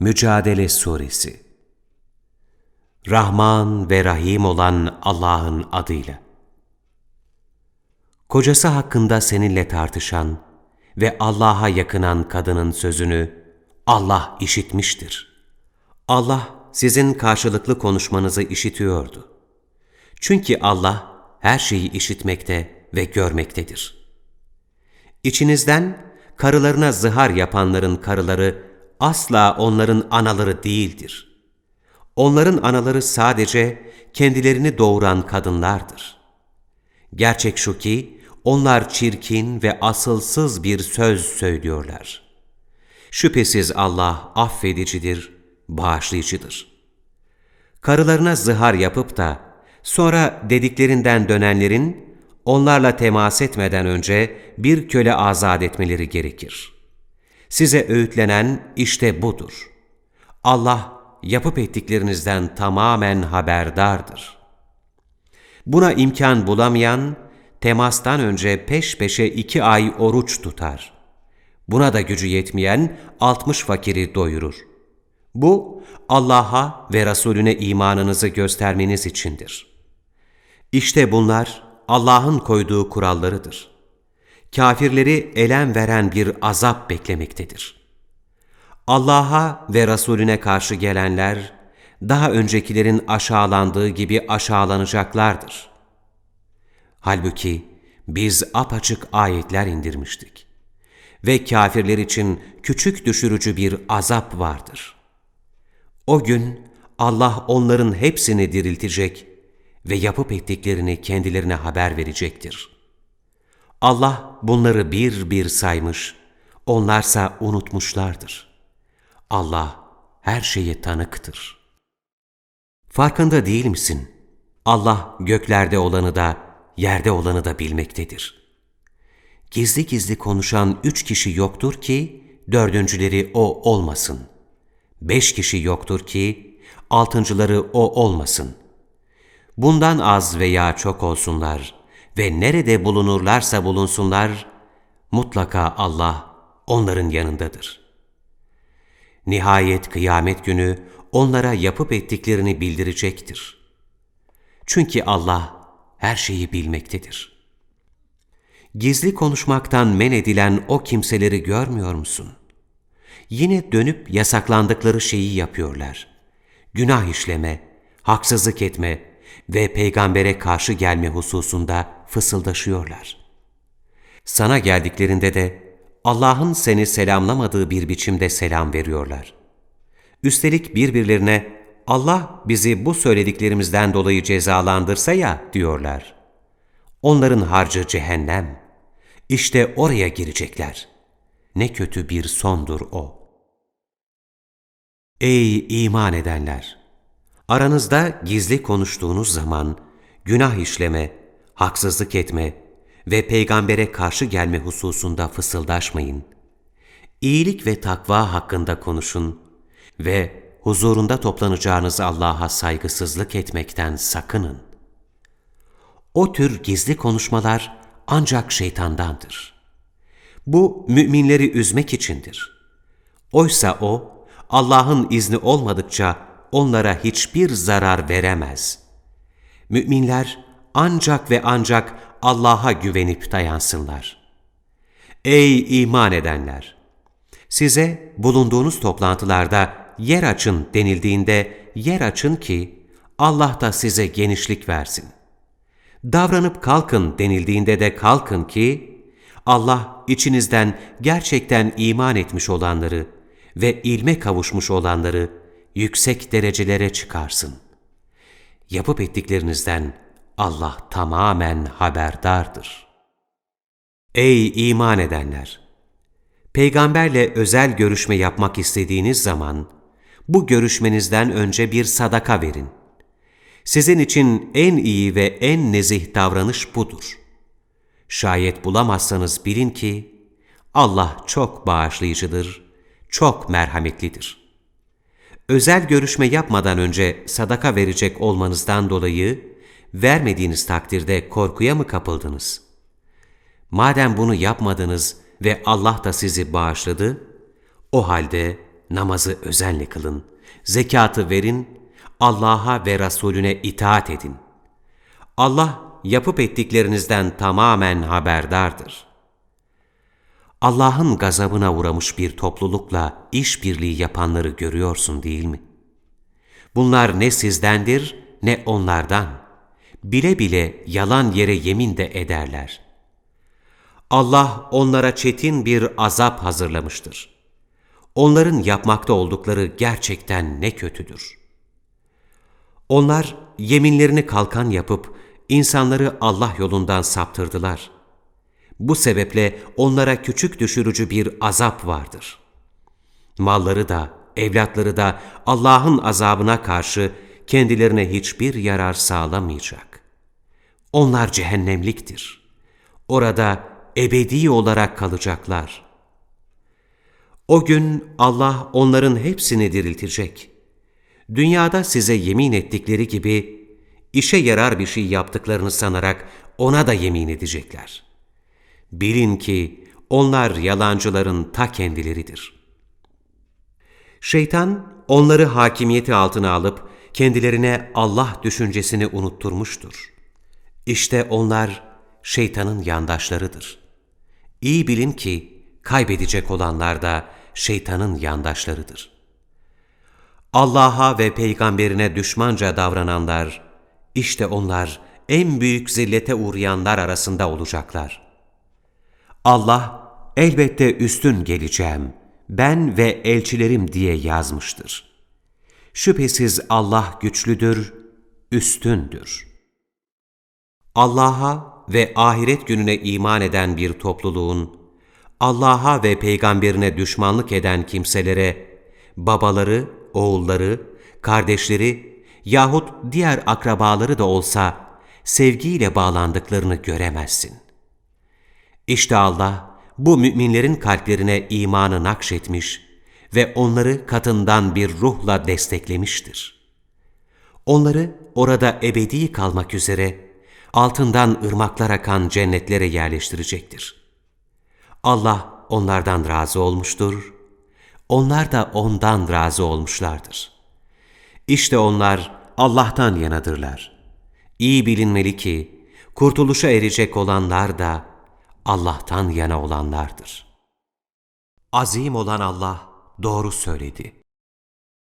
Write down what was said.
Mücadele Suresi Rahman ve Rahim olan Allah'ın adıyla. Kocası hakkında seninle tartışan ve Allah'a yakınan kadının sözünü Allah işitmiştir. Allah sizin karşılıklı konuşmanızı işitiyordu. Çünkü Allah her şeyi işitmekte ve görmektedir. İçinizden karılarına zihar yapanların karıları asla onların anaları değildir. Onların anaları sadece kendilerini doğuran kadınlardır. Gerçek şu ki onlar çirkin ve asılsız bir söz söylüyorlar. Şüphesiz Allah affedicidir, bağışlayıcıdır. Karılarına zihar yapıp da sonra dediklerinden dönenlerin onlarla temas etmeden önce bir köle azat etmeleri gerekir. Size öğütlenen işte budur. Allah yapıp ettiklerinizden tamamen haberdardır. Buna imkan bulamayan, temastan önce peş peşe iki ay oruç tutar. Buna da gücü yetmeyen altmış fakiri doyurur. Bu, Allah'a ve Resulüne imanınızı göstermeniz içindir. İşte bunlar Allah'ın koyduğu kurallarıdır. Kafirleri elem veren bir azap beklemektedir. Allah'a ve Resulüne karşı gelenler, daha öncekilerin aşağılandığı gibi aşağılanacaklardır. Halbuki biz apaçık ayetler indirmiştik. Ve kafirler için küçük düşürücü bir azap vardır. O gün Allah onların hepsini diriltecek ve yapıp ettiklerini kendilerine haber verecektir. Allah bunları bir bir saymış, onlarsa unutmuşlardır. Allah her şeye tanıktır. Farkında değil misin? Allah göklerde olanı da, yerde olanı da bilmektedir. Gizli gizli konuşan üç kişi yoktur ki, dördüncüleri o olmasın. Beş kişi yoktur ki, altıncıları o olmasın. Bundan az veya çok olsunlar ve nerede bulunurlarsa bulunsunlar, mutlaka Allah onların yanındadır. Nihayet kıyamet günü onlara yapıp ettiklerini bildirecektir. Çünkü Allah her şeyi bilmektedir. Gizli konuşmaktan men edilen o kimseleri görmüyor musun? Yine dönüp yasaklandıkları şeyi yapıyorlar. Günah işleme, haksızlık etme ve peygambere karşı gelme hususunda fısıldaşıyorlar. Sana geldiklerinde de Allah'ın seni selamlamadığı bir biçimde selam veriyorlar. Üstelik birbirlerine Allah bizi bu söylediklerimizden dolayı cezalandırsa ya diyorlar. Onların harcı cehennem. İşte oraya girecekler. Ne kötü bir sondur o. Ey iman edenler! Aranızda gizli konuştuğunuz zaman günah işleme, haksızlık etme ve peygambere karşı gelme hususunda fısıldaşmayın. İyilik ve takva hakkında konuşun ve huzurunda toplanacağınız Allah'a saygısızlık etmekten sakının. O tür gizli konuşmalar ancak şeytandandır. Bu müminleri üzmek içindir. Oysa o, Allah'ın izni olmadıkça onlara hiçbir zarar veremez. Müminler ancak ve ancak Allah'a güvenip dayansınlar. Ey iman edenler! Size bulunduğunuz toplantılarda yer açın denildiğinde yer açın ki Allah da size genişlik versin. Davranıp kalkın denildiğinde de kalkın ki Allah içinizden gerçekten iman etmiş olanları ve ilme kavuşmuş olanları yüksek derecelere çıkarsın. Yapıp ettiklerinizden Allah tamamen haberdardır. Ey iman edenler! Peygamberle özel görüşme yapmak istediğiniz zaman, bu görüşmenizden önce bir sadaka verin. Sizin için en iyi ve en nezih davranış budur. Şayet bulamazsanız bilin ki Allah çok bağışlayıcıdır, çok merhametlidir. Özel görüşme yapmadan önce sadaka verecek olmanızdan dolayı vermediğiniz takdirde korkuya mı kapıldınız? Madem bunu yapmadınız ve Allah da sizi bağışladı, o halde namazı özenle kılın, zekatı verin, Allah'a ve Resulüne itaat edin. Allah yapıp ettiklerinizden tamamen haberdardır. Allah'ın gazabına uğramış bir toplulukla işbirliği yapanları görüyorsun değil mi? Bunlar ne sizdendir ne onlardan. Bile bile yalan yere yemin de ederler. Allah onlara çetin bir azap hazırlamıştır. Onların yapmakta oldukları gerçekten ne kötüdür. Onlar yeminlerini kalkan yapıp insanları Allah yolundan saptırdılar. Bu sebeple onlara küçük düşürücü bir azap vardır. Malları da, evlatları da Allah'ın azabına karşı kendilerine hiçbir yarar sağlamayacak. Onlar cehennemliktir. Orada ebedi olarak kalacaklar. O gün Allah onların hepsini diriltecek. Dünyada size yemin ettikleri gibi işe yarar bir şey yaptıklarını sanarak ona da yemin edecekler. Bilin ki onlar yalancıların ta kendileridir. Şeytan onları hakimiyeti altına alıp kendilerine Allah düşüncesini unutturmuştur. İşte onlar şeytanın yandaşlarıdır. İyi bilin ki kaybedecek olanlar da şeytanın yandaşlarıdır. Allah'a ve peygamberine düşmanca davrananlar, işte onlar en büyük zillete uğrayanlar arasında olacaklar. Allah, elbette üstün geleceğim, ben ve elçilerim diye yazmıştır. Şüphesiz Allah güçlüdür, üstündür. Allah'a ve ahiret gününe iman eden bir topluluğun, Allah'a ve peygamberine düşmanlık eden kimselere, babaları, oğulları, kardeşleri yahut diğer akrabaları da olsa sevgiyle bağlandıklarını göremezsin. İşte Allah bu müminlerin kalplerine imanı nakşetmiş ve onları katından bir ruhla desteklemiştir. Onları orada ebedi kalmak üzere altından ırmaklar akan cennetlere yerleştirecektir. Allah onlardan razı olmuştur, onlar da ondan razı olmuşlardır. İşte onlar Allah'tan yanadırlar. İyi bilinmeli ki kurtuluşa erecek olanlar da Allah'tan yana olanlardır. Azim olan Allah doğru söyledi.